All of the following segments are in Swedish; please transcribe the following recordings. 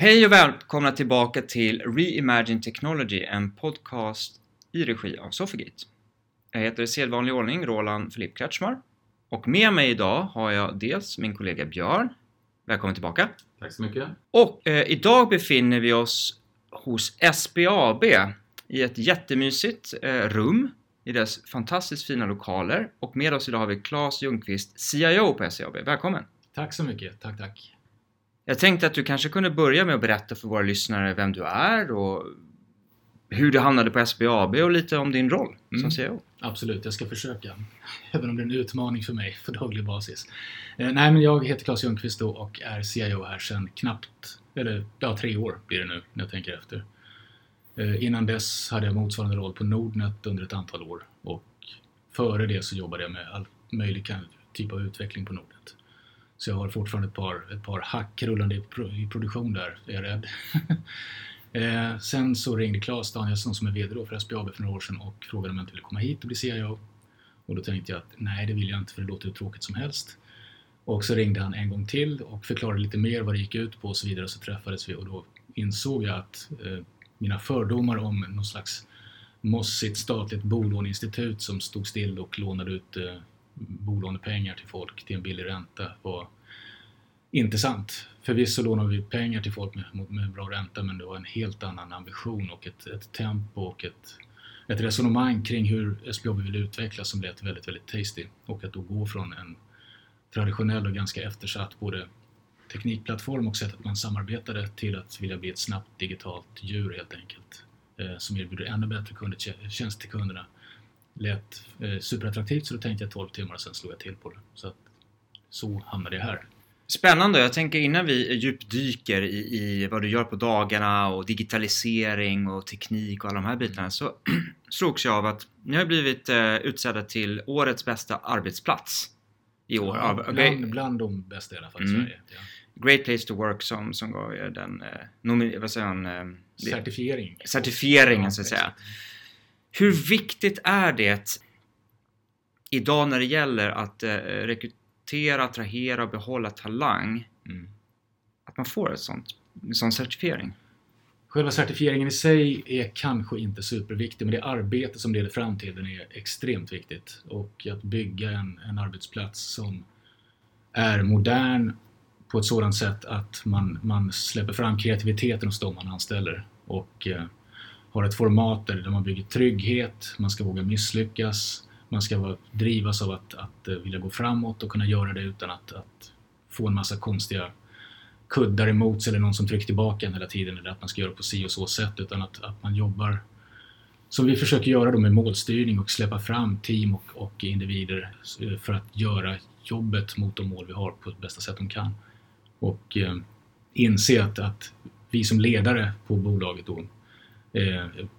Hej och välkomna tillbaka till Reimagine Technology, en podcast i regi av Sofigate. Jag heter i sedvanlig ordning Roland Filip Kretschmar och med mig idag har jag dels min kollega Björn. Välkommen tillbaka. Tack så mycket. Och eh, idag befinner vi oss hos SBAB i ett jättemysigt eh, rum i dess fantastiskt fina lokaler och med oss idag har vi Claes Ljungqvist, CIO på SBAB. Välkommen! Tack så mycket. Tack, tack. Jag tänkte att du kanske kunde börja med att berätta för våra lyssnare vem du är och hur du hamnade på SBAB och lite om din roll som Mm. CEO. Absolut, jag ska försöka. Även om det är en utmaning för mig på daglig basis. Eh, nej, men jag heter Claes Ljungqvist och är CIO här sedan knappt, eller ja, tre år blir det nu när jag tänker efter. Eh, innan dess hade jag motsvarande roll på Nordnet under ett antal år och före det så jobbade jag med all möjlig typ av utveckling på Nordnet. Så jag har fortfarande ett par, ett par hack rullande i, pro, i produktion där, är jag rädd. eh, sen så ringde Claes Danielsson som är VD då för SBAB för några år sedan och frågade om jag inte ville komma hit och bli CIO. Och då tänkte jag att nej, det vill jag inte för det låter hur tråkigt som helst. Och så ringde han en gång till och förklarade lite mer vad det gick ut på och så vidare. Så träffades vi och då insåg jag att eh, mina fördomar om någon slags mossigt statligt bolåneinstitut som stod still och lånade ut eh, bolånepengar till folk till en billig ränta var inte sant. Förvisso lånade vi pengar till folk med, med bra ränta men det var en helt annan ambition och ett, ett tempo och ett, ett resonemang kring hur SBAB vill utvecklas som lät väldigt, väldigt tasty. Och att då gå från en traditionell och ganska eftersatt både teknikplattform och sättet man samarbetade till att vilja bli ett snabbt digitalt djur helt enkelt. Eh, som erbjuder ännu bättre kunder, tjänst till kunderna. Lät eh, superattraktivt så då tänkte jag 12 timmar och sen slog jag till på det. Så, att, så hamnade jag här. Spännande. Jag tänker innan vi djupdyker i, i vad du gör på dagarna och digitalisering och teknik och alla de här bitarna så slogs jag av att ni har blivit eh, utsedda till årets bästa arbetsplats i år. av bland, bland de bästa i alla fall i Mm. Sverige. Ja. Great Place to Work som, som gav er den eh, vad säger han, eh, Certifiering. certifieringen Ja, så att säga. exakt. Hur viktigt är det idag när det gäller att eh, rekrytera, attrahera och behålla talang Mm. att man får ett sånt, en sån certifiering? Själva certifieringen i sig är kanske inte superviktig, men det arbete som leder fram till den är extremt viktigt. Och att bygga en, en arbetsplats som är modern på ett sådant sätt att man, man släpper fram kreativiteten hos de man anställer. Och eh, har ett format där man bygger trygghet, man ska våga misslyckas, man ska vara, drivas av att, att eh, vilja gå framåt och kunna göra det utan att, att få en massa konstiga kuddar emot sig eller någon som trycker tillbaka en hela tiden eller att man ska göra på si och så sätt utan att, att man jobbar som vi försöker göra då med målstyrning och släppa fram team och, och individer eh, för att göra jobbet mot de mål vi har på det bästa sätt de kan. Och eh, inse att, att vi som ledare på bolaget då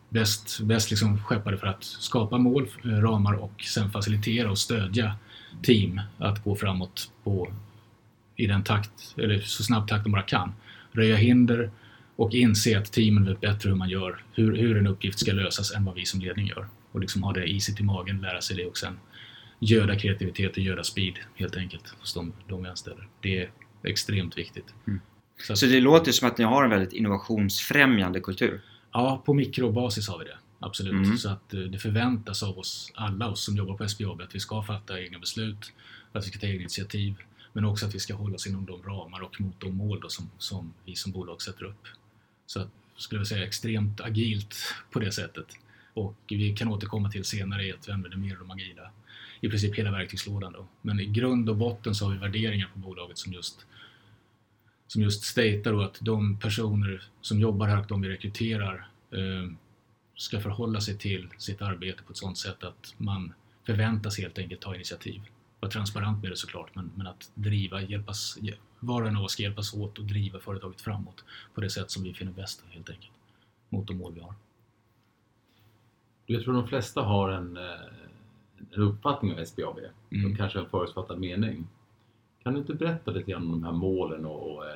bäst, bäst liksom skeppade för att skapa mål, eh, ramar och sen facilitera och stödja team att gå framåt på i den takt, eller så snabb takt de bara kan. Röja hinder och inse att teamen vet bättre hur man gör, hur, hur en uppgift ska lösas än vad vi som ledning gör. Och liksom ha det i magen, lära sig det och sen göda kreativitet och göda speed helt enkelt hos de, de vi anställer. Det är extremt viktigt. Mm. Så att, Så det låter som att ni har en väldigt innovationsfrämjande kultur. Ja, på mikrobasis har vi det. Absolut. Mm. Så att eh, det förväntas av oss alla, oss som jobbar på SBAB, att vi ska fatta egna beslut, att vi ska ta egna initiativ, men också att vi ska hålla oss inom de ramar och mot de mål som, som vi som bolag sätter upp. Så att, skulle jag säga extremt agilt på det sättet. Och vi kan återkomma till senare i att vi använder mer av de agila, i princip hela verktygslådan då. Men i grund och botten så har vi värderingar på bolaget som just som just statar då att de personer som jobbar här och de vi rekryterar eh, ska förhålla sig till sitt arbete på ett sådant sätt att man förväntas helt enkelt ta initiativ. Vara transparent med det såklart, men, men att driva, hjälpas, hj- var och en av oss ska hjälpas åt och driva företaget framåt på det sätt som vi finner bäst helt enkelt. Mot de mål vi har. Jag tror de flesta har en, eh, en uppfattning om SBAB. Mm. Och kanske en förutfattad mening. Kan du inte berätta lite grann om de här målen och, och eh,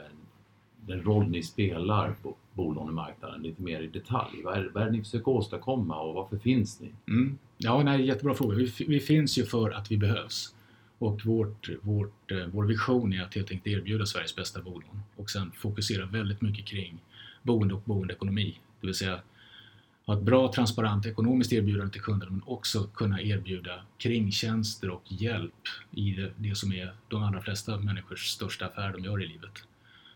den roll ni spelar på bolånemarknaden lite mer i detalj? Vad är, vad är det ni försöker åstadkomma och varför finns ni? Mm. Ja, nej, jättebra fråga. Vi, vi finns ju för att vi behövs. Och vårt, vårt, eh, vår vision är att helt enkelt erbjuda Sveriges bästa bolån och sen fokusera väldigt mycket kring boende och boendeekonomi. Det vill säga ha ett bra, transparent ekonomiskt erbjudande till kunderna men också kunna erbjuda kringtjänster och hjälp i det, det som är de allra flesta människors största affär de gör i livet.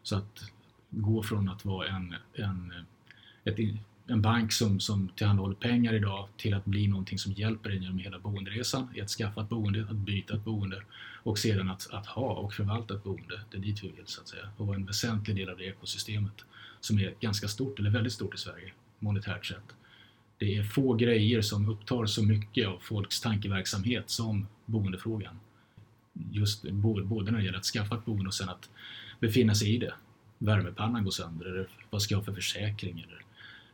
Så att gå från att vara en, en, ett, en bank som, som tillhandahåller pengar idag till att bli någonting som hjälper en genom hela boenderesan, i att skaffa ett boende, att byta ett boende och sedan att, att ha och förvalta ett boende. Det är dit vi vill så att säga och vara en väsentlig del av det ekosystemet som är ganska stort, eller väldigt stort i Sverige monetärt sett. Det är få grejer som upptar så mycket av folks tankeverksamhet som boendefrågan. Just både när det gäller att skaffa ett boende och sen att befinna sig i det. Värmepannan går sönder, eller vad ska jag ha för försäkring? Eller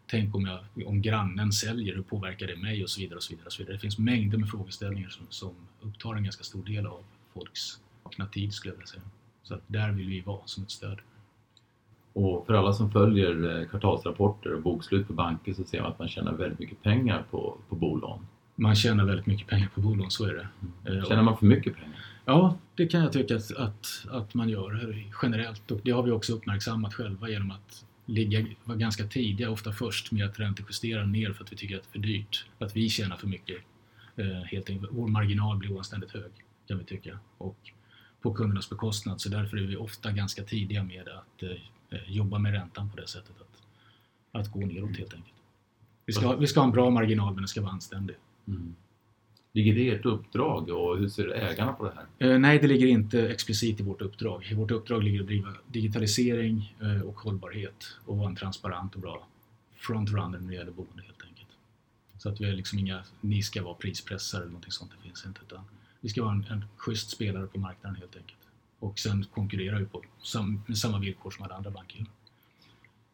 tänk om, jag, om grannen säljer, hur påverkar det mig? Och så vidare. och så vidare, och så vidare. Det finns mängder med frågeställningar som, som upptar en ganska stor del av folks vakna tid, skulle jag vilja säga. Så att där vill vi vara som ett stöd. Och för alla som följer eh, kvartalsrapporter och bokslut på banker så ser man att man tjänar väldigt mycket pengar på, på bolån. Man tjänar väldigt mycket pengar på bolån, så är det. Mm. Tjänar man för mycket pengar? Ja, det kan jag tycka att, att, att man gör generellt och det har vi också uppmärksammat själva genom att ligga, vara ganska tidiga, ofta först med att räntejustera ner för att vi tycker att det är för dyrt. Att vi tjänar för mycket. Eh, helt enkelt. Vår marginal blir oanständigt hög, kan vi tycka. Och på kundernas bekostnad, så därför är vi ofta ganska tidiga med att eh, jobba med räntan på det sättet. Att, att gå neråt helt enkelt. Vi ska, vi ska ha en bra marginal men den ska vara anständig. Mm. Ligger det i ert uppdrag och hur ser ägarna på det här? Eh, nej, det ligger inte explicit i vårt uppdrag. I vårt uppdrag ligger att driva digitalisering eh, och hållbarhet och vara en transparent och bra frontrunner när det gäller boende helt enkelt. Så att vi är liksom inga, ni ska vara prispressare eller någonting sånt, det finns inte. Utan vi ska vara en, en schysst spelare på marknaden helt enkelt. Och sen konkurrerar vi på sam, med samma villkor som alla andra banker gör.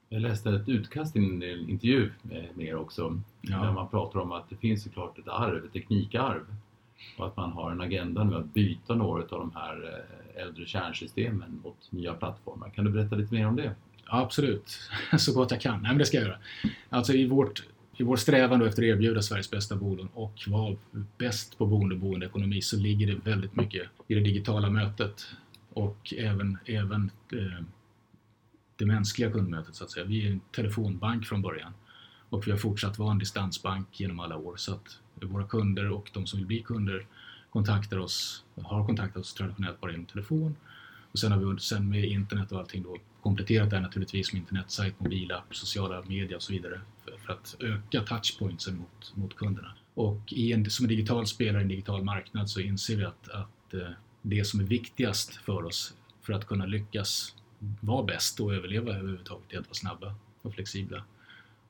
Jag läste ett utkast i en intervju med er också. Ja. Där man pratar om att det finns såklart ett arv, ett teknikarv. Och att man har en agenda nu att byta några av de här eh, äldre kärnsystemen mot nya plattformar. Kan du berätta lite mer om det? Ja, absolut, så gott jag kan. Nej, men det ska jag göra. Alltså i, vårt, i vår strävan efter att erbjuda Sveriges bästa bolån och vara bäst på boende och boendeekonomi så ligger det väldigt mycket i det digitala mötet och även, även eh, det mänskliga kundmötet så att säga. Vi är en telefonbank från början och vi har fortsatt vara en distansbank genom alla år så att våra kunder och de som vill bli kunder kontaktar oss, har kontaktat oss traditionellt bara genom telefon och sen har vi sen med internet och allting då kompletterat det naturligtvis med internetsajt, mobilapp, sociala medier och så vidare för, för att öka touchpointsen mot, mot kunderna. Och i en, som en digital spelare i en digital marknad så inser vi att, att eh, det som är viktigast för oss för att kunna lyckas vara bäst och överleva överhuvudtaget är att vara snabba och flexibla.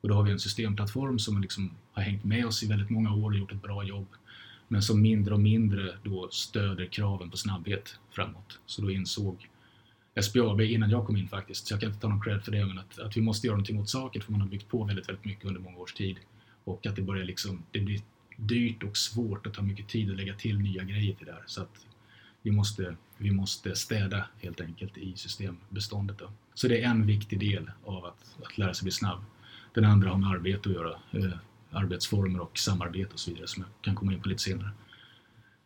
Och då har vi en systemplattform som liksom har hängt med oss i väldigt många år och gjort ett bra jobb. Men som mindre och mindre då stöder kraven på snabbhet framåt. Så då insåg SBAB innan jag kom in faktiskt, så jag kan inte ta någon cred för det, men att, att vi måste göra någonting åt saken för man har byggt på väldigt, väldigt mycket under många års tid. Och att det börjar liksom, det blir dyrt och svårt att ta mycket tid att lägga till nya grejer till det här. Så att vi måste, vi måste städa helt enkelt i systembeståndet. Då. Så det är en viktig del av att, att lära sig bli snabb. Den andra har med arbete att göra, eh, arbetsformer och samarbete och så vidare som jag kan komma in på lite senare.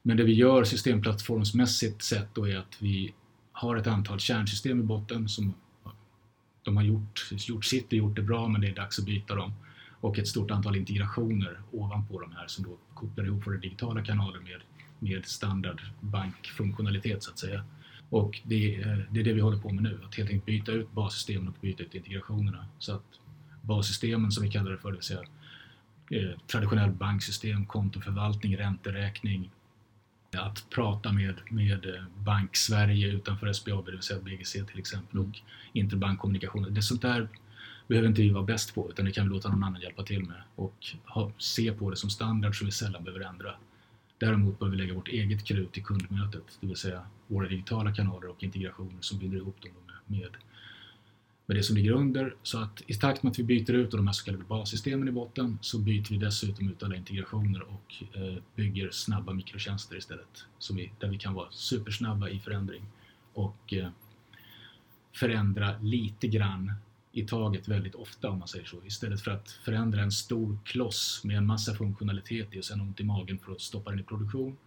Men det vi gör systemplattformsmässigt sett då är att vi har ett antal kärnsystem i botten som de har gjort, gjort sitt och gjort det bra men det är dags att byta dem. Och ett stort antal integrationer ovanpå de här som då kopplar ihop våra digitala kanaler med med standard bankfunktionalitet så att säga. Och det, är, det är det vi håller på med nu, att helt enkelt byta ut bassystemen och byta ut integrationerna. Så att bassystemen som vi kallar det för, det vill säga eh, traditionell banksystem, kontoförvaltning, ränteräkning, att prata med, med eh, Bank-Sverige utanför SBAB, det vill säga BGC till exempel, och interbankkommunikation. Det sånt där behöver inte vi vara bäst på, utan det kan vi låta någon annan hjälpa till med och ha, se på det som standard så vi sällan behöver ändra. Däremot bör vi lägga vårt eget krut i kundmötet, det vill säga våra digitala kanaler och integrationer som binder ihop dem med, med det som ligger under. Så att i takt med att vi byter ut de här så kallade bassystemen i botten så byter vi dessutom ut alla integrationer och eh, bygger snabba mikrotjänster istället. Som vi, där vi kan vara supersnabba i förändring och eh, förändra lite grann i taget väldigt ofta om man säger så. Istället för att förändra en stor kloss med en massa funktionalitet i och sen ont i magen för att stoppa den i produktion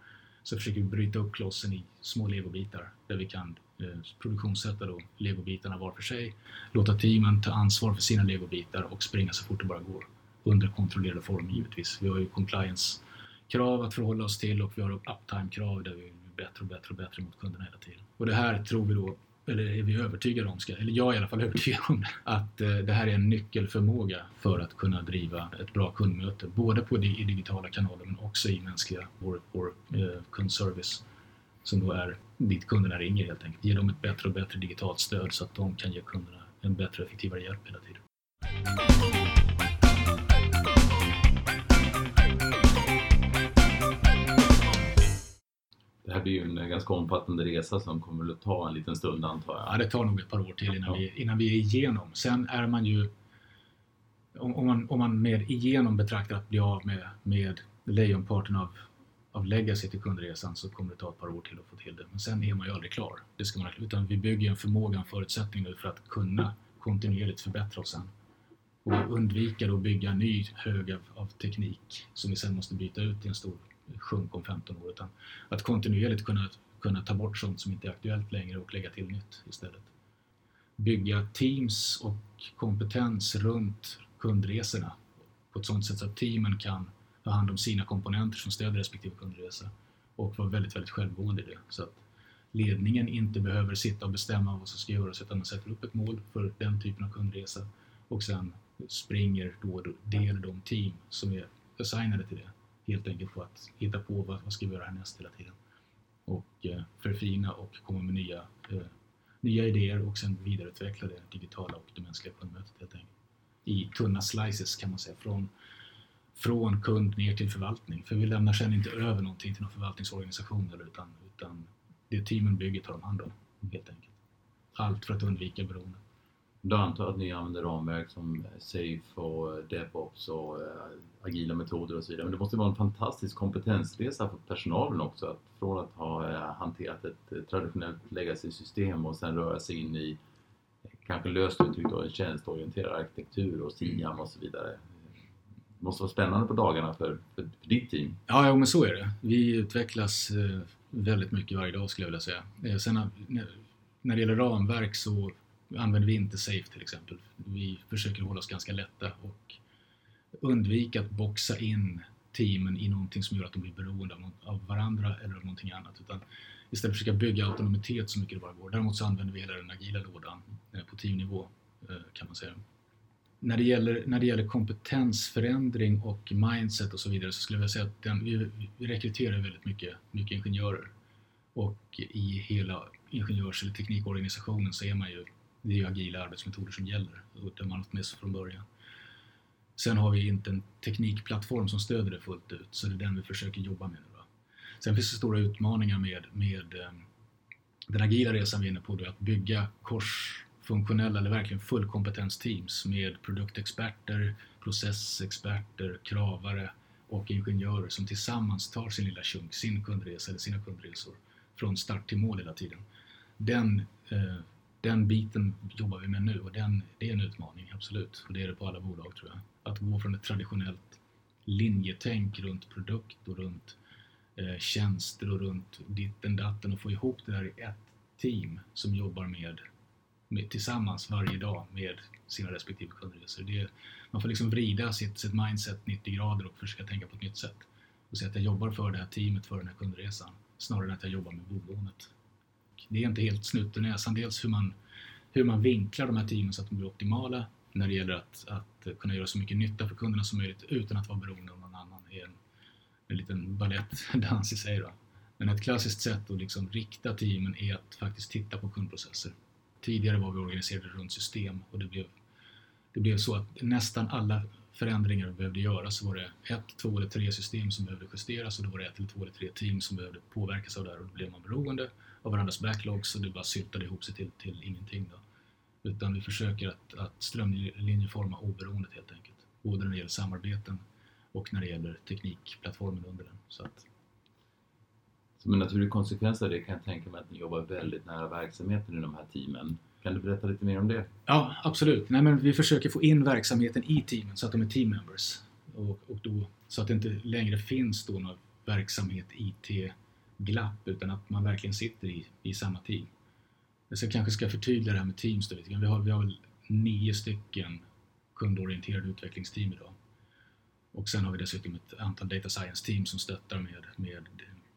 så försöker vi bryta upp klossen i små legobitar där vi kan eh, produktionssätta då legobitarna var för sig, låta teamen ta ansvar för sina legobitar och springa så fort det bara går. Under kontrollerade former givetvis. Vi har ju compliance-krav att förhålla oss till och vi har uptime-krav där vi blir bättre och bättre och bättre mot kunderna hela tiden. Och det här tror vi då eller är vi övertygade om, ska, eller jag är i alla fall övertygad om det, att eh, det här är en nyckelförmåga för att kunna driva ett bra kundmöte, både på i digitala kanaler men också i mänskliga, vår, vår eh, kundservice som då är dit kunderna ringer helt enkelt. Ge dem ett bättre och bättre digitalt stöd så att de kan ge kunderna en bättre och effektivare hjälp hela tiden. Blir ju en ganska omfattande resa som kommer att ta en liten stund antar jag. Ja, det tar nog ett par år till innan, ja. vi, innan vi är igenom. Sen är man ju, om, om, man, om man med igenom betraktar att bli av med, med lejonparten av, av legacy till kundresan så kommer det ta ett par år till att få till det. Men sen är man ju aldrig klar. Det ska man, utan vi bygger en förmåga, en förutsättning nu för att kunna kontinuerligt förbättra oss sen. Och undvika att bygga en ny hög av, av teknik som vi sen måste byta ut till en stor sjunk om 15 år. Utan att kontinuerligt kunna, kunna ta bort sånt som inte är aktuellt längre och lägga till nytt istället. Bygga teams och kompetens runt kundresorna på ett sådant sätt så att teamen kan ta hand om sina komponenter som stöder respektive kundresa och vara väldigt, väldigt självgående i det. Så att ledningen inte behöver sitta och bestämma vad som ska göras utan man sätter upp ett mål för den typen av kundresa och sen springer då det eller de team som är assignade till det helt enkelt på att hitta på vad, vad ska vi göra härnäst hela tiden. Och eh, förfina och komma med nya, eh, nya idéer och sen vidareutveckla det digitala och det mänskliga kundmötet helt enkelt. I tunna slices kan man säga, från, från kund ner till förvaltning. För vi lämnar sen inte över någonting till någon förvaltningsorganisation utan, utan det teamen bygger tar de hand om helt enkelt. Allt för att undvika beroende. Då antar jag att ni använder ramverk som Safe och DevOps och eh, agila metoder och så vidare. Men det måste vara en fantastisk kompetensresa för personalen också. Att från att ha eh, hanterat ett eh, traditionellt legacy-system och sen röra sig in i eh, kanske löst uttryckt en tjänsteorienterad arkitektur och SIAM och så vidare. Det måste vara spännande på dagarna för, för, för ditt team. Ja, ja, men så är det. Vi utvecklas eh, väldigt mycket varje dag skulle jag vilja säga. Eh, sen när det gäller ramverk så använder vi inte Safe till exempel. Vi försöker hålla oss ganska lätta och undvika att boxa in teamen i någonting som gör att de blir beroende av varandra eller av någonting annat. Utan istället försöka bygga autonomitet så mycket det bara går. Däremot så använder vi hela den agila lådan eh, på teamnivå eh, kan man säga. När det, gäller, när det gäller kompetensförändring och mindset och så vidare så skulle jag vilja säga att den, vi, vi rekryterar väldigt mycket, mycket ingenjörer. Och i hela ingenjörs eller teknikorganisationen så är man ju det är ju agila arbetsmetoder som gäller och det har man haft med sig från början. Sen har vi inte en teknikplattform som stöder det fullt ut, så det är den vi försöker jobba med nu. Då. Sen finns det stora utmaningar med, med eh, den agila resan vi är inne på, då, att bygga korsfunktionella eller verkligen fullkompetensteams med produktexperter, processexperter, kravare och ingenjörer som tillsammans tar sin lilla chunk, sin kundresa eller sina kundresor från start till mål hela tiden. Den eh, den biten jobbar vi med nu och den, det är en utmaning, absolut. Och det är det på alla bolag tror jag. Att gå från ett traditionellt linjetänk runt produkt och runt eh, tjänster och runt ditten datten och få ihop det där i ett team som jobbar med, med tillsammans varje dag med sina respektive kundresor. Det, man får liksom vrida sitt, sitt mindset 90 grader och försöka tänka på ett nytt sätt. Och säga att jag jobbar för det här teamet, för den här kundresan, snarare än att jag jobbar med det är inte helt snut i näsan. Dels hur man, hur man vinklar de här teamen så att de blir optimala när det gäller att, att kunna göra så mycket nytta för kunderna som möjligt utan att vara beroende av någon annan. Det är en, en liten balettdans i sig. Då. Men ett klassiskt sätt att liksom rikta teamen är att faktiskt titta på kundprocesser. Tidigare var vi organiserade runt system och det blev, det blev så att nästan alla förändringar vi behövde göra så var det ett, två eller tre system som behövde justeras och då var det ett eller två eller tre team som behövde påverkas av det här och då blev man beroende av varandras backlogs och det bara syltade ihop sig till, till ingenting. Då. Utan vi försöker att, att strömlinjeforma oberoendet helt enkelt. Både när det gäller samarbeten och när det gäller teknikplattformen under den. Så att... Som en naturlig konsekvens av det kan jag tänka mig att ni jobbar väldigt nära verksamheten i de här teamen. Kan du berätta lite mer om det? Ja, absolut. Nej, men vi försöker få in verksamheten i teamen så att de är team members. Och, och då, så att det inte längre finns då någon verksamhet, IT, glapp utan att man verkligen sitter i, i samma team. Jag ska, kanske ska förtydliga det här med teams då lite grann. Vi har, vi har väl nio stycken kundorienterade utvecklingsteam idag. Och sen har vi dessutom ett antal data science team som stöttar med, med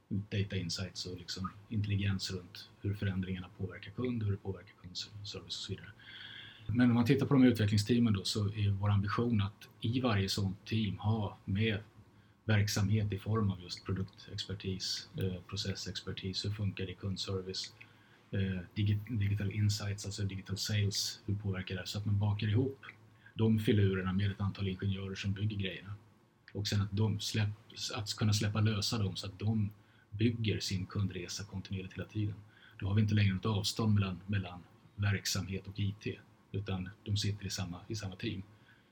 data insights och liksom intelligens runt hur förändringarna påverkar kund, hur det påverkar kundservice och så vidare. Men om man tittar på de utvecklingsteamen då så är vår ambition att i varje sådant team ha med verksamhet i form av just produktexpertis, eh, processexpertis, hur funkar det i kundservice, eh, digital insights, alltså digital sales, hur påverkar det? Så att man bakar ihop de filurerna med ett antal ingenjörer som bygger grejerna. Och sen att, de släpp, att kunna släppa lösa dem så att de bygger sin kundresa kontinuerligt hela tiden. Då har vi inte längre något avstånd mellan, mellan verksamhet och IT, utan de sitter i samma, i samma team.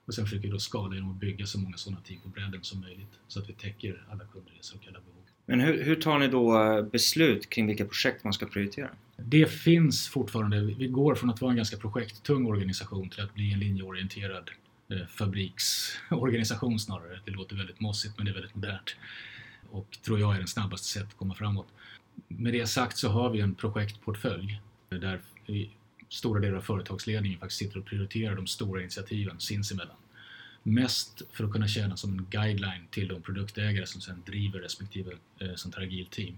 Och sen försöker vi då skala genom att bygga så många sådana team på bredden som möjligt så att vi täcker alla kundresor och alla behov. Men hur, hur tar ni då beslut kring vilka projekt man ska prioritera? Det finns fortfarande, vi går från att vara en ganska projekttung organisation till att bli en linjeorienterad eh, fabriksorganisation snarare. Det låter väldigt mossigt men det är väldigt modernt och tror jag är den snabbaste sättet att komma framåt. Med det sagt så har vi en projektportfölj där stora delar av företagsledningen faktiskt sitter och prioriterar de stora initiativen sinsemellan. Mest för att kunna tjäna som en guideline till de produktägare som sedan driver respektive eh, sånt här agilt team.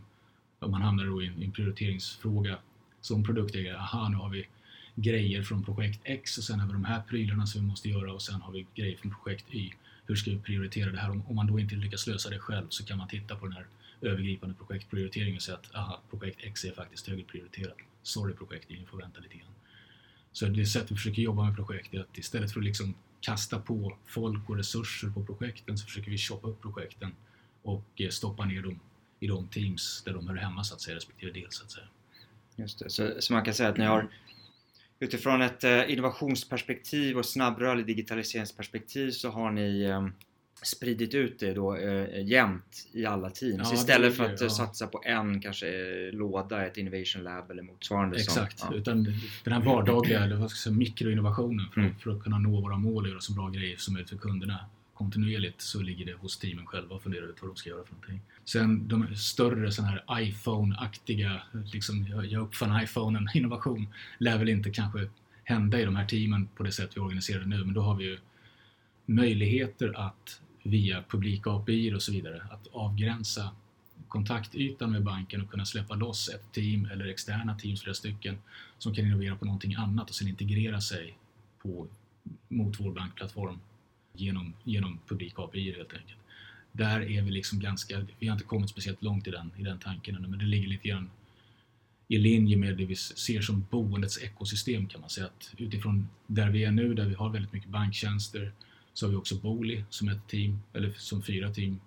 Och man hamnar då i en, i en prioriteringsfråga som produktägare, aha nu har vi grejer från projekt X och sen har vi de här prylarna som vi måste göra och sen har vi grejer från projekt Y. Hur ska vi prioritera det här? Om, om man då inte lyckas lösa det själv så kan man titta på den här övergripande projektprioriteringen och säga att aha, projekt X är faktiskt högre prioriterat. Sorry projekt Y, ni får vänta lite grann. Så det sätt vi försöker jobba med projekt är att istället för att liksom kasta på folk och resurser på projekten så försöker vi shoppa upp projekten och eh, stoppa ner dem i de teams där de hör hemma så att säga, respektive del så att säga. Just det, så, så man kan säga att ni har utifrån ett eh, innovationsperspektiv och snabbrörlig digitaliseringsperspektiv så har ni ehm, spridit ut det då eh, jämnt i alla teams ja, istället för att ja. satsa på en kanske låda, ett innovation lab eller motsvarande. Exakt, ja. utan den här vardagliga eller vad ska säga, mikroinnovationen för, mm. för, att kunna nå våra mål och göra så bra grejer som möjligt för kunderna kontinuerligt så ligger det hos teamen själva att fundera ut vad de ska göra för någonting. Sen de större sådana här iPhone-aktiga, liksom jag uppfann iPhonen, innovation, lär väl inte kanske hända i de här teamen på det sätt vi organiserar det nu, men då har vi ju möjligheter att via publika API och så vidare, att avgränsa kontaktytan med banken och kunna släppa loss ett team eller externa teams, flera stycken, som kan innovera på någonting annat och sen integrera sig på, mot vår bankplattform genom, genom publika API helt enkelt. Där är vi liksom ganska, vi har inte kommit speciellt långt i den, i den tanken ännu, men det ligger lite grann i linje med det vi ser som boendets ekosystem kan man säga. Att utifrån där vi är nu, där vi har väldigt mycket banktjänster, så har vi också Booli som ett team, eller som fyra team,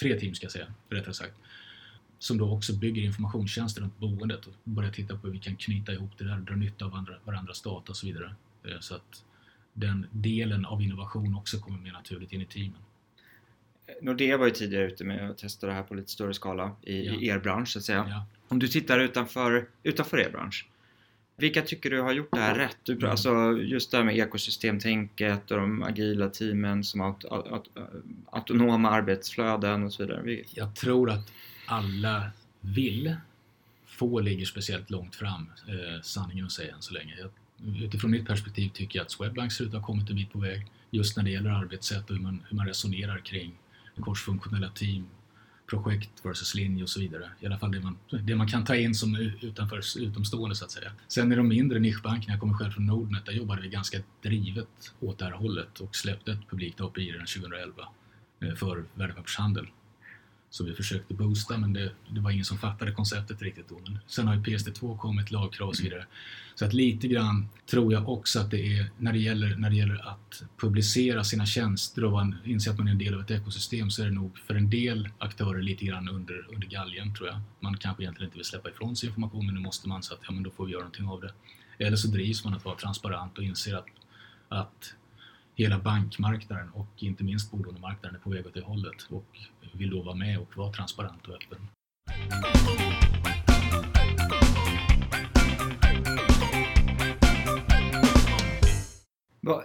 tre team ska jag säga, rättare sagt, som då också bygger informationstjänster runt boendet och börjar titta på hur vi kan knyta ihop det där, dra nytta av andra, varandras data och så vidare. Eh, så att den delen av innovation också kommer mer naturligt in i teamen. Nordea var ju tidigare ute med att testa det här på lite större skala i, ja. i er bransch så att säga. Ja. Om du tittar utanför, utanför er bransch, vilka tycker du har gjort det här rätt? Du, mm. Alltså just det här med ekosystemtänket och de agila teamen som aut, aut, autonoma arbetsflöden och så vidare. Jag tror att alla vill. Få ligger speciellt långt fram, eh, sanningen att säga än så länge. Jag, utifrån mitt perspektiv tycker jag att Swedbank ser ut att ha kommit en bit på väg just när det gäller arbetssätt och hur man, hur man resonerar kring korsfunktionella team, projekt versus linje och så vidare. I alla fall det man, det man kan ta in som utanför, utomstående så att säga. Sen i de mindre nischbankerna, jag kommer själv från Nordnet, där jobbade vi ganska drivet åt det här hållet och släppte ett publikt API redan 2011 eh, för värdepappershandel som vi försökte boosta men det, det, var ingen som fattade konceptet riktigt då. Men sen har ju PSD2 kommit, lagkrav och så vidare. Så att lite grann tror jag också att det är när det gäller, när det gäller att publicera sina tjänster och man inser att man är en del av ett ekosystem så är det nog för en del aktörer lite grann under, under galgen tror jag. Man kanske egentligen inte vill släppa ifrån sig information men nu måste man så att ja men då får vi göra någonting av det. Eller så drivs man att vara transparent och inser att, att hela bankmarknaden och inte minst bolånemarknaden är på väg åt det hållet och vill då vara med och vara transparent och öppen.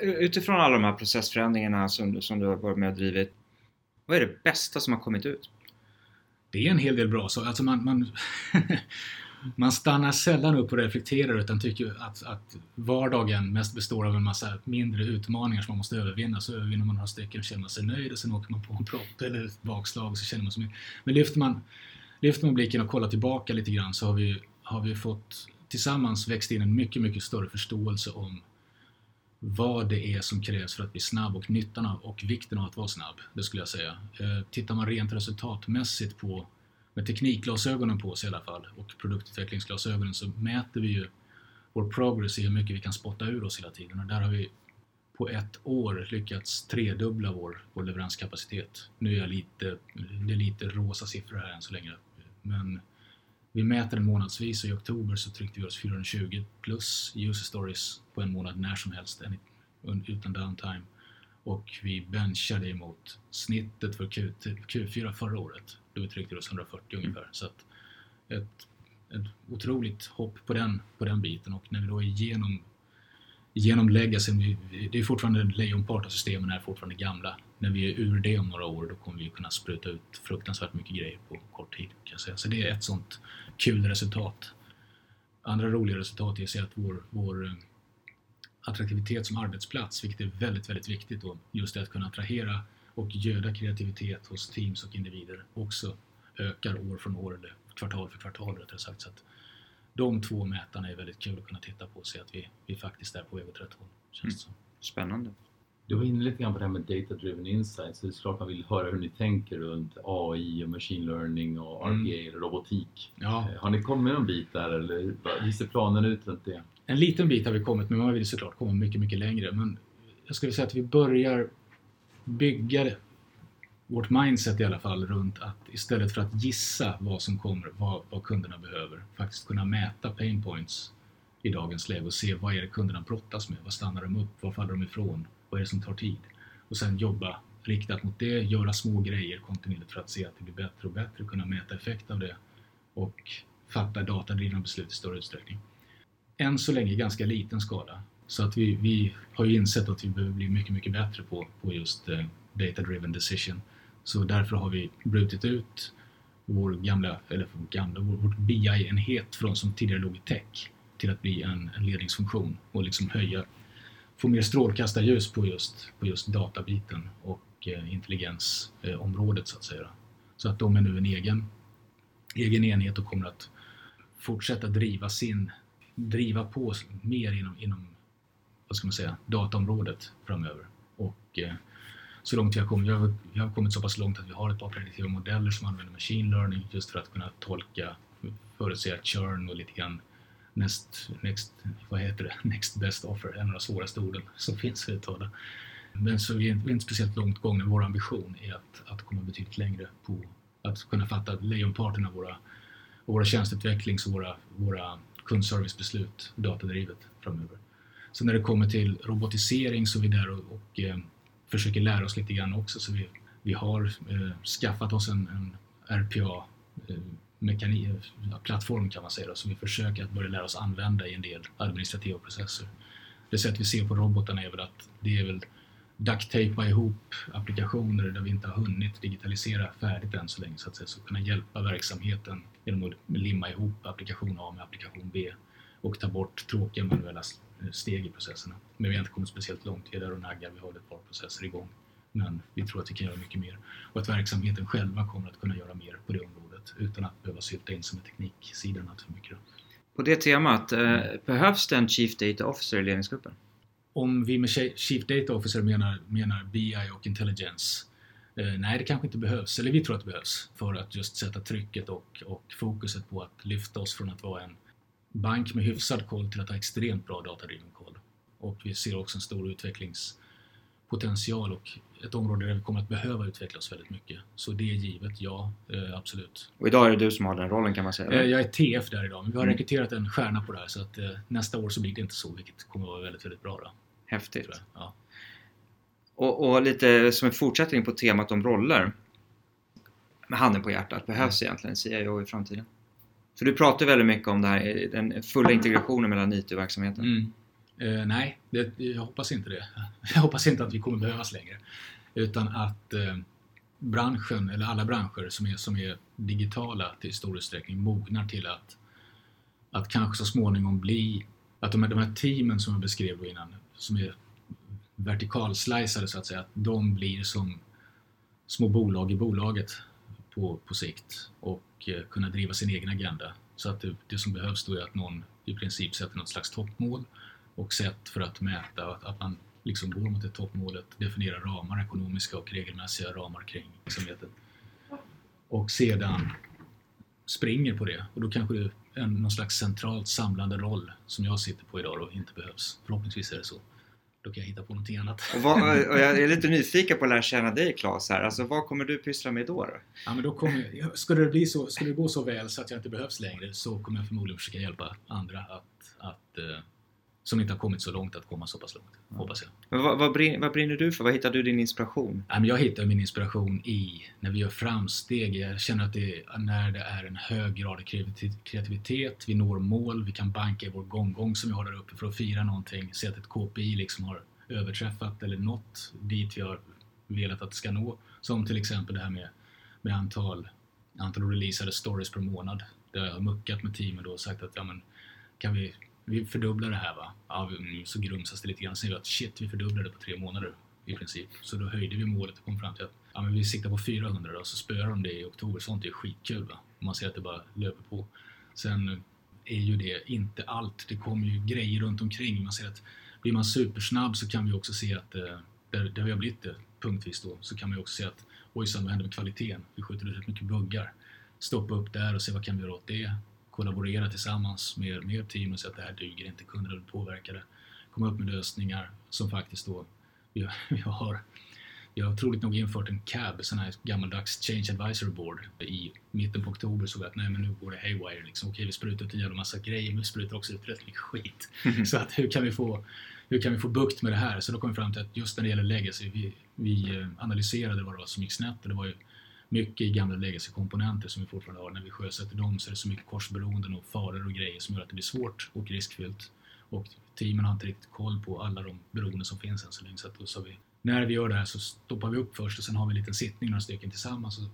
Utifrån alla de här processförändringarna som, som du har varit med och drivit, vad är det bästa som har kommit ut? det är en hel del bra saker. Alltså man, man, man stannar sällan upp och reflekterar utan tycker att, att vardagen mest består av en massa mindre utmaningar som man måste övervinna. Så övervinner man några stycken och känner man sig nöjd och sen åker man på en propp eller ett bakslag och så känner man sig. Men lyfter man, lyfter man blicken och kollar tillbaka lite grann så har vi, har vi fått tillsammans växt in en mycket, mycket större förståelse om vad det är som krävs för att bli snabb och nyttan av och vikten av att vara snabb, det skulle jag säga. Eh, tittar man rent resultatmässigt på, med teknikglasögonen på sig i alla fall, och produktutvecklingsglasögonen så mäter vi ju vår progress i hur mycket vi kan spotta ur oss hela tiden och där har vi på ett år lyckats tredubbla vår, vår leveranskapacitet. Nu är jag lite, det är lite rosa siffror här än så länge, men vi mäter den månadsvis och i oktober så tryckte vi oss 420 plus user stories på en månad när som helst utan downtime. Och vi benchade emot snittet för Q, Q4 förra året då vi tryckte oss 140 ungefär. Mm. Så att ett, ett otroligt hopp på den, på den biten och när vi då är igenom genom det är fortfarande lejonpart av systemen är fortfarande gamla. När vi är ur det om några år då kommer vi kunna spruta ut fruktansvärt mycket grejer på kort tid. Kan säga. Så det är ett sånt kul resultat. Andra roliga resultat är att vår, vår eh, attraktivitet som arbetsplats, vilket är väldigt, väldigt viktigt då, just det att kunna attrahera och göda kreativitet hos teams och individer också ökar år från år, eller kvartal för kvartal rättare sagt. Så att de två mätarna är väldigt kul att kunna titta på och se att vi, vi faktiskt är på väg åt rätt håll. Känns mm. Spännande. Du var inne lite grann på det här med data-driven insights. Så det är klart man vill höra hur ni tänker runt AI och machine learning och RPA mm. eller robotik. Ja. Eh, har ni kommit någon bit där eller hur ser planen ut runt det? En liten bit har vi kommit men man vill såklart komma mycket, mycket längre. Men jag skulle säga att vi börjar bygga vårt mindset i alla fall runt att istället för att gissa vad som kommer, vad, vad kunderna behöver, faktiskt kunna mäta pain points i dagens läge och se vad är det kunderna brottas med? Vad stannar de upp? Vad faller de ifrån? Vad är det som tar tid? Och sen jobba riktat mot det, göra små grejer kontinuerligt för att se att det blir bättre och bättre, kunna mäta effekt av det och fatta datadrivna beslut i större utsträckning. Än så länge ganska liten skala. Så att vi, vi har ju insett att vi behöver bli mycket, mycket bättre på, på just eh, data-driven decision. Så därför har vi brutit ut vår gamla, eller gamla, vår, vår BI-enhet från som tidigare låg i tech till att bli en, en ledningsfunktion och liksom höja få mer strålkastarljus på just, på just databiten och eh, intelligensområdet så att säga. Så att de är nu en egen, egen enhet och kommer att fortsätta driva sin, driva på mer inom, inom vad ska man säga, dataområdet framöver. Och eh, så långt vi har kommit, vi har, vi har kommit så pass långt att vi har ett par prediktiva modeller som använder machine learning just för att kunna tolka, förutsäga churn och lite grann next, next, vad heter det? next best offer, en av de svåraste orden som finns att uttala. Men så vi är inte, vi är inte speciellt långt gångna. Vår ambition är att, att komma betydligt längre på att kunna fatta lejonparten av våra, våra tjänsteutvecklings och våra, våra kundservicebeslut datadrivet framöver. Så när det kommer till robotisering så är vi där och, och eh, försöker lära oss lite grann också. Så vi, vi har eh, skaffat oss en, en RPA eh, eh, plattform kan man säga som vi försöker att börja lära oss använda i en del administrativa processer. Det sätt vi ser på robotarna är väl att det är väl duct-tapea ihop applikationer där vi inte har hunnit digitalisera färdigt än så länge så att säga, så kunna hjälpa verksamheten genom att limma ihop applikation A med applikation B och ta bort tråkiga manuella steg i processerna. Men vi har inte kommit speciellt långt, vi är där och naggar, vi har ett par processer igång. Men vi tror att vi kan göra mycket mer och att verksamheten själva kommer att kunna göra mer på det området utan att behöva sylta in sig med tekniksidan allt för mycket. På det temat, eh, behövs det en Chief Data Officer i ledningsgruppen? Om vi med Chief Data Officer menar, menar BI och Intelligence Nej, det kanske inte behövs, eller vi tror att det behövs för att just sätta trycket och, och fokuset på att lyfta oss från att vara en bank med hyfsad koll till att ha extremt bra datadriven koll. Och vi ser också en stor utvecklingspotential och ett område där vi kommer att behöva utveckla oss väldigt mycket. Så det är givet, ja, eh, absolut. Och idag är det du som har den rollen kan man säga? Eller? Jag är TF där idag, men vi har mm. rekryterat en stjärna på det här så att eh, nästa år så blir det inte så, vilket kommer att vara väldigt, väldigt bra. Då, Häftigt. Ja. Och, och, lite som en fortsättning på temat om roller. Med handen på hjärtat, behövs mm. egentligen en CIO i framtiden? För du pratar väldigt mycket om det här, den fulla integrationen mellan IT och verksamheten. Mm. Eh, nej, det, jag hoppas inte det. Jag hoppas inte att vi kommer behövas längre. Utan att eh, branschen, eller alla branscher som är, som är digitala till stor utsträckning mognar till att, att kanske så småningom bli, att de här, de här teamen som jag beskrev innan, som är vertikalsliceade så att säga, att de blir som små bolag i bolaget på, på sikt och eh, kunna driva sin egen agenda. Så att det, det, som behövs då är att någon i princip sätter något slags toppmål och sätt för att mäta att, att man liksom går mot det toppmålet, definierar ramar, ekonomiska och regelmässiga ramar kring verksamheten. Och sedan springer på det och då kanske det är en, någon slags centralt samlande roll som jag sitter på idag och inte behövs. Förhoppningsvis är det så. Då kan jag hitta på någonting annat. Och, vad, och jag är lite nyfiken på att lära känna dig Claes här. Alltså vad kommer du pyssla med då? då? Ja, men då kommer, skulle, det bli så, skulle det gå så väl så att jag inte behövs längre så kommer jag förmodligen försöka hjälpa andra att, att eh, som inte har kommit så långt att komma så pass långt, mm. hoppas jag. Men vad, vad, brinner, vad, brinner, du för? Vad hittar du din inspiration? Jag hittar min inspiration i när vi gör framsteg. Jag känner att det är när det är en hög grad av kreativitet, vi når mål, vi kan banka i vår gånggång som vi har där uppe för att fira någonting. Se att ett KPI liksom har överträffat eller nått dit vi har velat att det ska nå. Som till exempel det här med, med antal, antal releasade stories per månad. Där jag har muckat med teamet och sagt att ja, men, kan vi vi fördubblar det här va. Ja, så grumsas det lite grann. Sen vi att shit, vi fördubblade på tre månader i princip. Så då höjde vi målet och kom fram till att ja, men vi siktar på 400 då, så spöar de det i oktober. Sånt är skitkul va. Man ser att det bara löper på. Sen är ju det inte allt. Det kommer ju grejer runt omkring. Man ser att blir man supersnabb så kan vi också se att eh, där, där vi har blivit det punktvis då, så kan man ju också se att ojsan, vad händer med kvaliteten? Vi skjuter ut rätt mycket buggar. Stoppa upp där och se vad kan vi göra åt det? Kollaborera tillsammans med, med team och säga att det här duger inte, kunderna vill påverka det. Komma upp med lösningar som faktiskt då vi, vi har vi har troligt nog infört en CAB, sån här gammaldags Change Advisory Board i mitten på oktober såg vi att nej men nu går det haywire liksom. Okej vi sprutar ut en jävla massa grejer men vi sprutar också ut rätt mycket skit. Så att hur kan vi få hur kan vi få bukt med det här? Så då kom vi fram till att just när det gäller legacy, vi, vi eh, analyserade vad det var som gick snett och det var ju mycket i gamla legacy-komponenter som vi fortfarande har. När vi sjösätter dem så är det så mycket korsberoenden och faror och grejer som gör att det blir svårt och riskfyllt. Och teamen har inte riktigt koll på alla de beroenden som finns än så länge. Så att då så vi, när vi gör det här så stoppar vi upp först och sen har vi en liten sittning några stycken tillsammans och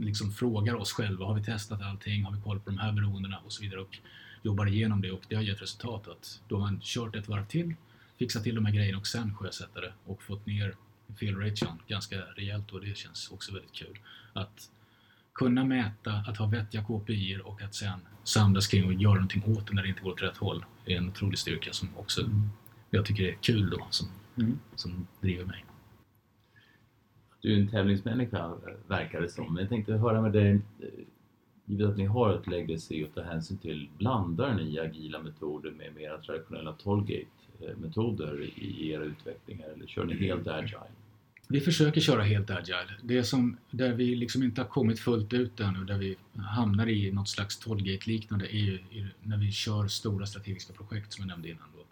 liksom frågar oss själva, har vi testat allting? Har vi koll på de här beroendena? Och så vidare och jobbar igenom det och det har gett resultat att då har man kört ett varv till, fixat till de här grejerna och sen sjösätter det och fått ner felration ganska rejält och det känns också väldigt kul. Att kunna mäta, att ha vettiga KPI och att sen samlas kring och göra någonting åt det när det inte går åt rätt håll är en otrolig styrka som också mm. jag tycker är kul då, som, mm. som driver mig. Du är en tävlingsmänniska verkar det som, men jag tänkte höra med dig Givet att ni har ett legacy att ta hänsyn till, blandar ni agila metoder med mera traditionella Tollgate-metoder i era utvecklingar eller kör ni helt agile? Vi försöker köra helt agile. Det som, där vi liksom inte har kommit fullt ut ännu, där vi hamnar i något slags Tollgate-liknande, är ju när vi kör stora strategiska projekt som jag nämnde innan. Då,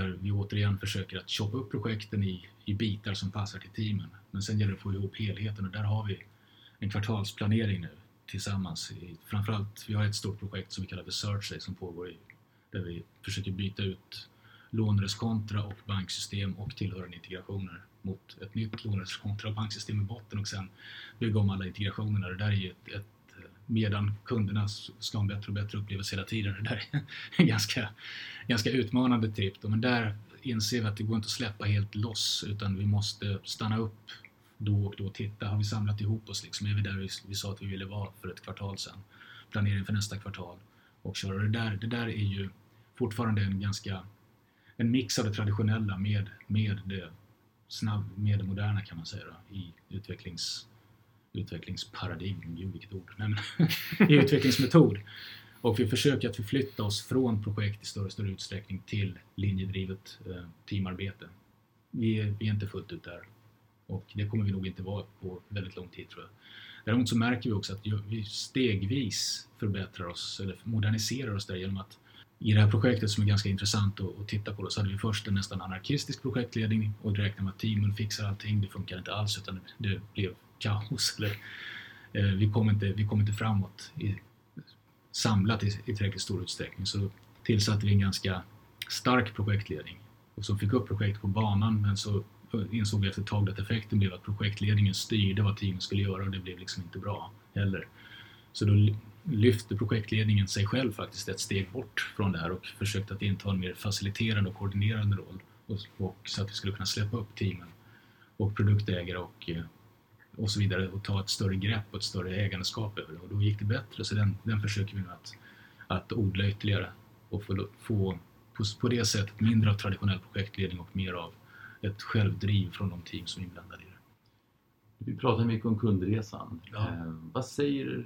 där vi återigen försöker att choppa upp projekten i, i bitar som passar till teamen. Men sen gäller det att få ihop helheten och där har vi en kvartalsplanering nu tillsammans. I, framförallt, vi har ett stort projekt som vi kallar för Search som pågår i, där vi försöker byta ut lånereskontra och banksystem och tillhörande integrationer mot ett nytt lånereskontra och banksystem i botten och sen bygga om alla integrationerna. Det där är ju ett, ett medan kunderna ska ha en bättre och bättre upplevelse hela tiden. Det där är en ganska, ganska utmanande tripp. Men där inser vi att det går inte att släppa helt loss utan vi måste stanna upp då och då och titta, har vi samlat ihop oss liksom? Är vi där vi, vi sa att vi ville vara för ett kvartal sedan? Planering för nästa kvartal och köra. Det där, det där är ju fortfarande en ganska en mix av det traditionella med, med det snabb, med det moderna kan man säga då, i utvecklings, utvecklingsparadigm, gud vilket ord, Nej, men, i utvecklingsmetod. Och vi försöker att förflytta oss från projekt i större och större utsträckning till linjedrivet eh, teamarbete. Vi är, vi är inte fullt ut där och det kommer vi nog inte vara på väldigt lång tid tror jag. Däremot så märker vi också att vi stegvis förbättrar oss eller moderniserar oss där genom att i det här projektet som är ganska intressant att, titta på då, så hade vi först en nästan anarkistisk projektledning och räknade med att teamen fixar allting. Det funkar inte alls utan det blev kaos. Eller, eh, vi, kom inte, vi kom inte framåt i, samlat i, i tillräckligt stor utsträckning. Så tillsatte vi en ganska stark projektledning och som fick upp projektet på banan men så insåg vi efter ett tag att effekten blev att projektledningen styrde vad teamen skulle göra och det blev liksom inte bra heller. Så då lyfte projektledningen sig själv faktiskt ett steg bort från det här och försökte att inta en mer faciliterande och koordinerande roll och, och så att vi skulle kunna släppa upp teamen och produktägare och, eh, och så vidare och ta ett större grepp och ett större ägandeskap över det och då gick det bättre så den, den försöker vi nu att, att odla ytterligare och få, få på, på det sättet mindre av traditionell projektledning och mer av ett självdriv från de team som är inblandade i det. Vi pratar mycket om kundresan. Ja. Eh, vad säger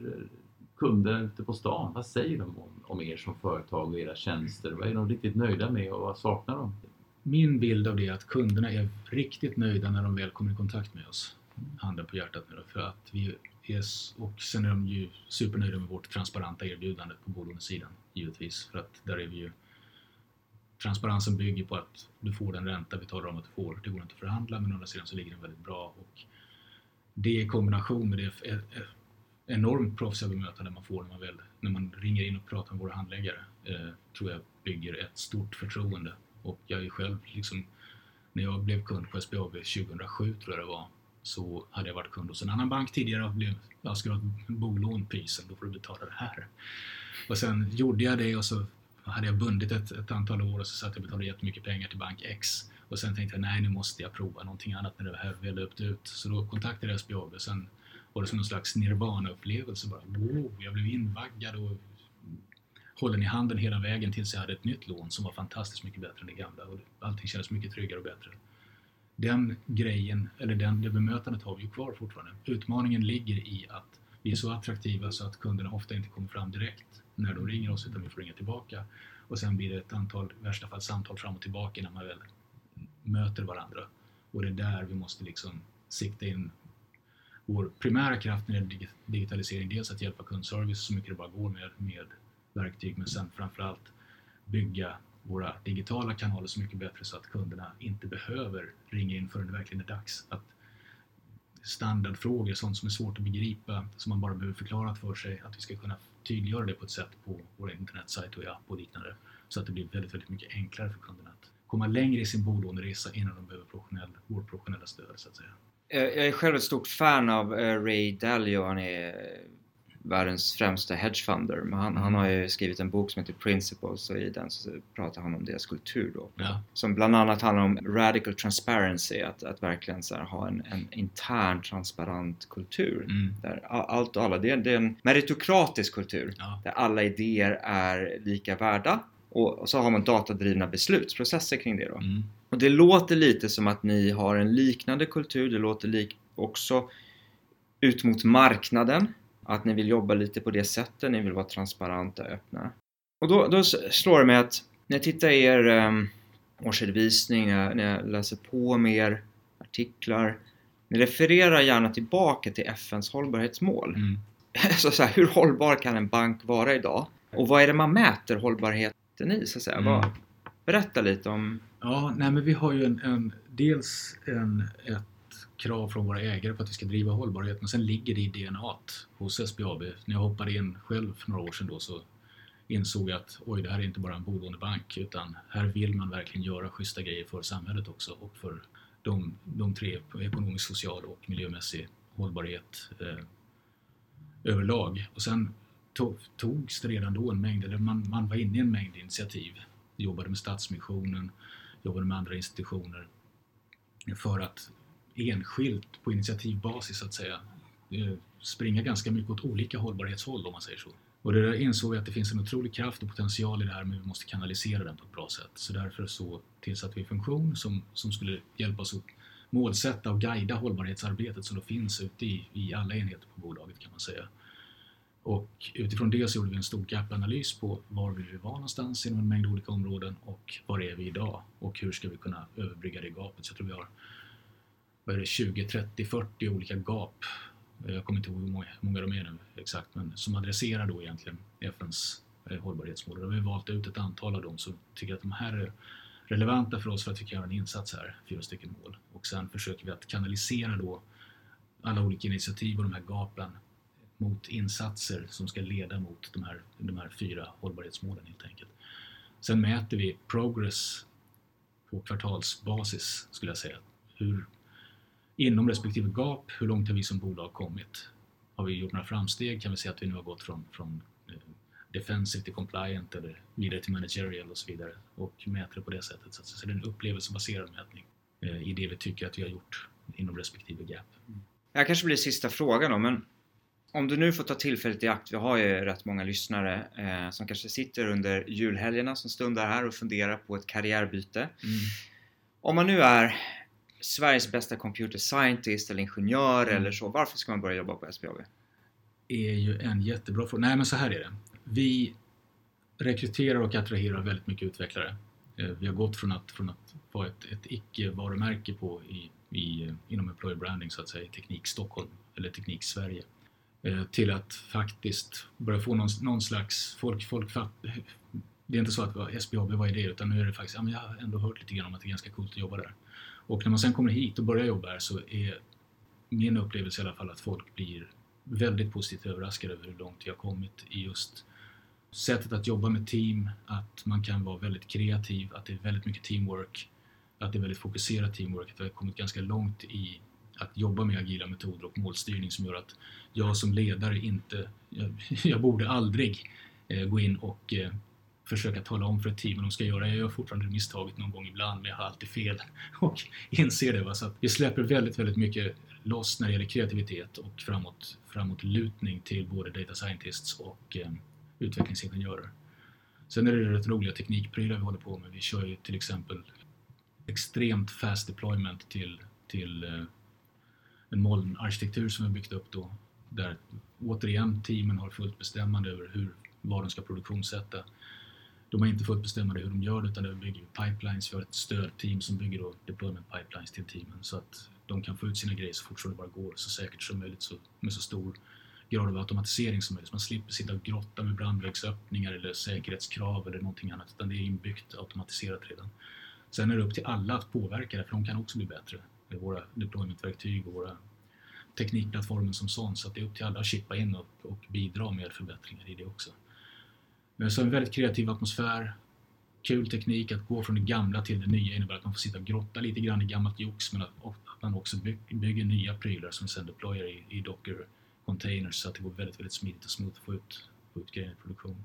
kunder ute på stan? Vad säger de om, om er som företag och era tjänster? Vad är de riktigt nöjda med och vad saknar de? Min bild av det är att kunderna är riktigt nöjda när de väl kommer i kontakt med oss. Handen på hjärtat nu för att vi är, och sen är de ju supernöjda med vårt transparenta erbjudande på bolånesidan givetvis för att där är vi ju transparensen bygger på att du får den ränta vi talar om att du får. Det går inte att förhandla men å andra sidan så ligger den väldigt bra och det i kombination med det enormt proffsiga bemötande man får när man, väl, när man ringer in och pratar med våra handläggare eh, tror jag bygger ett stort förtroende. Och jag är själv liksom, när jag blev kund på SBAB 2007 tror jag det var, så hade jag varit kund hos en annan bank tidigare och blev, jag skulle ha ett bolån prisen, då får du betala det här. Och sen gjorde jag det och så hade jag bundit ett, ett antal år och så satt jag och betalade jättemycket pengar till bank X. Och sen tänkte jag, nej nu måste jag prova någonting annat när det här väl löpte ut. Så då kontaktade jag SBAB och sen var det som någon slags nirvana-upplevelse bara. Wow, jag blev invaggad och hållen i handen hela vägen tills jag hade ett nytt lån som var fantastiskt mycket bättre än det gamla och allting kändes mycket tryggare och bättre. Den grejen, eller den, det bemötandet har vi ju kvar fortfarande. Utmaningen ligger i att vi är så attraktiva så att kunderna ofta inte kommer fram direkt när de ringer oss utan vi får ringa tillbaka. Och sen blir det ett antal, i värsta fall samtal fram och tillbaka när man väl möter varandra. Och det är där vi måste liksom sikta in vår primära kraft när det gäller digitalisering. Dels att hjälpa kundservice så mycket det bara går med, med verktyg men sen framförallt bygga våra digitala kanaler så mycket bättre så att kunderna inte behöver ringa in förrän det verkligen är dags. Att standardfrågor, sånt som är svårt att begripa, som man bara behöver förklara för sig, att vi ska kunna tydliggöra det på ett sätt på vår internetsajt och i app och liknande. Så att det blir väldigt, väldigt mycket enklare för kunderna att komma längre i sin bolåneresa innan de behöver professionell, vårt professionella stöd så att säga. Jag är själv ett stort fan av eh, Ray Dalio. Han är världens främsta hedgefunder. Men han, han, har ju skrivit en bok som heter Principles och i den så pratar han om deras kultur då. Ja. Som bland annat handlar om radical transparency, att, att verkligen så ha en, en, intern transparent kultur. Mm. Där allt och alla, det är, det är en meritokratisk kultur ja. där alla idéer är lika värda och, så har man datadrivna beslutsprocesser kring det då. Mm. Och det låter lite som att ni har en liknande kultur, det låter lik också ut mot marknaden att ni vill jobba lite på det sättet, ni vill vara transparenta och öppna. Och då, då slår det mig att när jag tittar i er um, årsredovisning, när jag läser på mer artiklar, ni refererar gärna tillbaka till FNs hållbarhetsmål. Mm. Så, så här, hur hållbar kan en bank vara idag? Och vad är det man mäter hållbarheten i? Så att säga? Mm. Vad, berätta lite om... Ja, nej men vi har ju en, en dels en, ett krav från våra ägare på att vi ska driva hållbarhet men sen ligger det i DNA hos SBAB. När jag hoppade in själv för några år sedan då så insåg jag att oj, det här är inte bara en bolående bank utan här vill man verkligen göra schyssta grejer för samhället också och för de, de tre, ekonomisk, social och miljömässig hållbarhet eh, överlag. Och sen tog, togs det redan då en mängd, eller man, man var inne i en mängd initiativ. Jobbade med Stadsmissionen, jobbade med andra institutioner för att enskilt på initiativbasis så att säga eh, springa ganska mycket åt olika hållbarhetshåll om man säger så. Och det där insåg vi att det finns en otrolig kraft och potential i det här men vi måste kanalisera den på ett bra sätt. Så därför så tillsatte vi en funktion som, som skulle hjälpa oss att målsätta och guida hållbarhetsarbetet som då finns ute i, i alla enheter på bolaget kan man säga. Och utifrån det så gjorde vi en stor gapanalys på var vi vill vara någonstans inom en mängd olika områden och var är vi idag och hur ska vi kunna överbrygga det gapet. Så jag tror vi har vad är det, 20, 30, 40 olika gap. Jag kommer inte ihåg hur många, hur många de är nu exakt, men som adresserar då egentligen FNs eh, hållbarhetsmål. Och vi har valt ut ett antal av dem som tycker att de här är relevanta för oss för att vi kan göra en insats här, fyra stycken mål. Och sen försöker vi att kanalisera då alla olika initiativ och de här gapen mot insatser som ska leda mot de här, de här fyra hållbarhetsmålen helt enkelt. Sen mäter vi progress på kvartalsbasis skulle jag säga hur inom respektive gap, hur långt har vi som bolag kommit? Har vi gjort några framsteg? Kan vi säga att vi nu har gått från, från eh, defensive till compliant eller vidare till managerial och så vidare och mäter det på det sättet. Så det är en upplevelsebaserad mätning eh, i det vi tycker att vi har gjort inom respektive gap. Det här kanske blir sista frågan då, men om du nu får ta tillfället i akt, vi har ju rätt många lyssnare eh, som kanske sitter under julhelgerna som stundar här och funderar på ett karriärbyte. Mm. Om man nu är Sveriges bästa computer scientist eller ingenjör mm. eller så, varför ska man börja jobba på SBAB? är ju en jättebra fråga. Nej men så här är det. Vi rekryterar och attraherar väldigt mycket utvecklare. Eh, vi har gått från att, från att vara ett, ett icke-varumärke på i, i, inom employer branding så att säga, Teknik Stockholm eller Teknik Sverige Eh, till att faktiskt börja få någon, någon slags folk, folk fatt, det är inte så att SBAB vad är det utan nu är det faktiskt, ja, men jag har ändå hört lite grann om att det är ganska coolt att jobba där. Och när man sen kommer hit och börjar jobba här så är min upplevelse i alla fall att folk blir väldigt positivt överraskade över hur långt vi har kommit i just sättet att jobba med team, att man kan vara väldigt kreativ, att det är väldigt mycket teamwork, att det är väldigt fokuserat teamwork, att vi har kommit ganska långt i att jobba med agila metoder och målstyrning som gör att jag som ledare inte, jag, jag borde aldrig eh, gå in och eh, försöka tala om för ett team vad de ska göra. Jag gör fortfarande misstaget någon gång ibland, men jag har alltid fel och inser det. Va? Så att vi släpper väldigt, väldigt mycket loss när det gäller kreativitet och framåt, framåt lutning till både data scientists och eh, utvecklingsingenjörer. Sen är det rätt roliga teknikprylar vi håller på med. Vi kör ju till exempel extremt fast deployment till, till eh, en molnarkitektur som vi byggt upp då där återigen teamen har fullt bestämmande över hur, vad de ska produktionssätta. De har inte fullt bestämmande hur de gör det utan det bygger pipelines. Vi har ett stödteam som bygger då deployment pipelines till teamen så att de kan få ut sina grejer så fort som det bara går, så säkert som möjligt så, med så stor grad av automatisering som möjligt. Så man slipper sitta och grotta med brandvägsöppningar eller säkerhetskrav eller någonting annat utan det är inbyggt automatiserat redan. Sen är det upp till alla att påverka det för de kan också bli bättre våra deploymentverktyg och våra teknikplattformen som sån. Så att det är upp till alla att chippa in och, och bidra med förbättringar i det också. Men så en väldigt kreativ atmosfär, kul teknik, att gå från det gamla till det nya innebär att man får sitta och grotta lite grann i gammalt jox men att, att man också bygger nya prylar som vi sen deployar i, i Docker containers så att det går väldigt, väldigt smidigt och smooth att få ut, få ut grejer i produktion.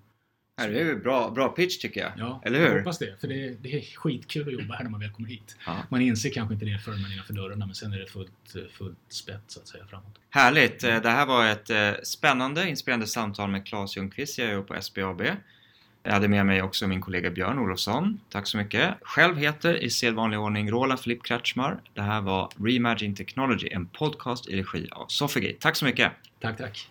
Det är bra, bra pitch tycker jag. Ja, Eller hur? jag hoppas det. För det är, det är skitkul att jobba här när man väl kommer hit. Ja. Man inser kanske inte det förrän man är innanför dörrarna men sen är det fullt, fullt spett så att säga framåt. Härligt! Mm. Det här var ett eh, spännande, inspirerande samtal med Claes Ljungqvist, jag är på SBAB. Jag hade med mig också min kollega Björn Olofsson. Tack så mycket. Själv heter i sedvanlig ordning Roland Filip Kretschmar. Det här var Reimagine Technology, en podcast i regi av Sofigate. Tack så mycket! Tack, tack!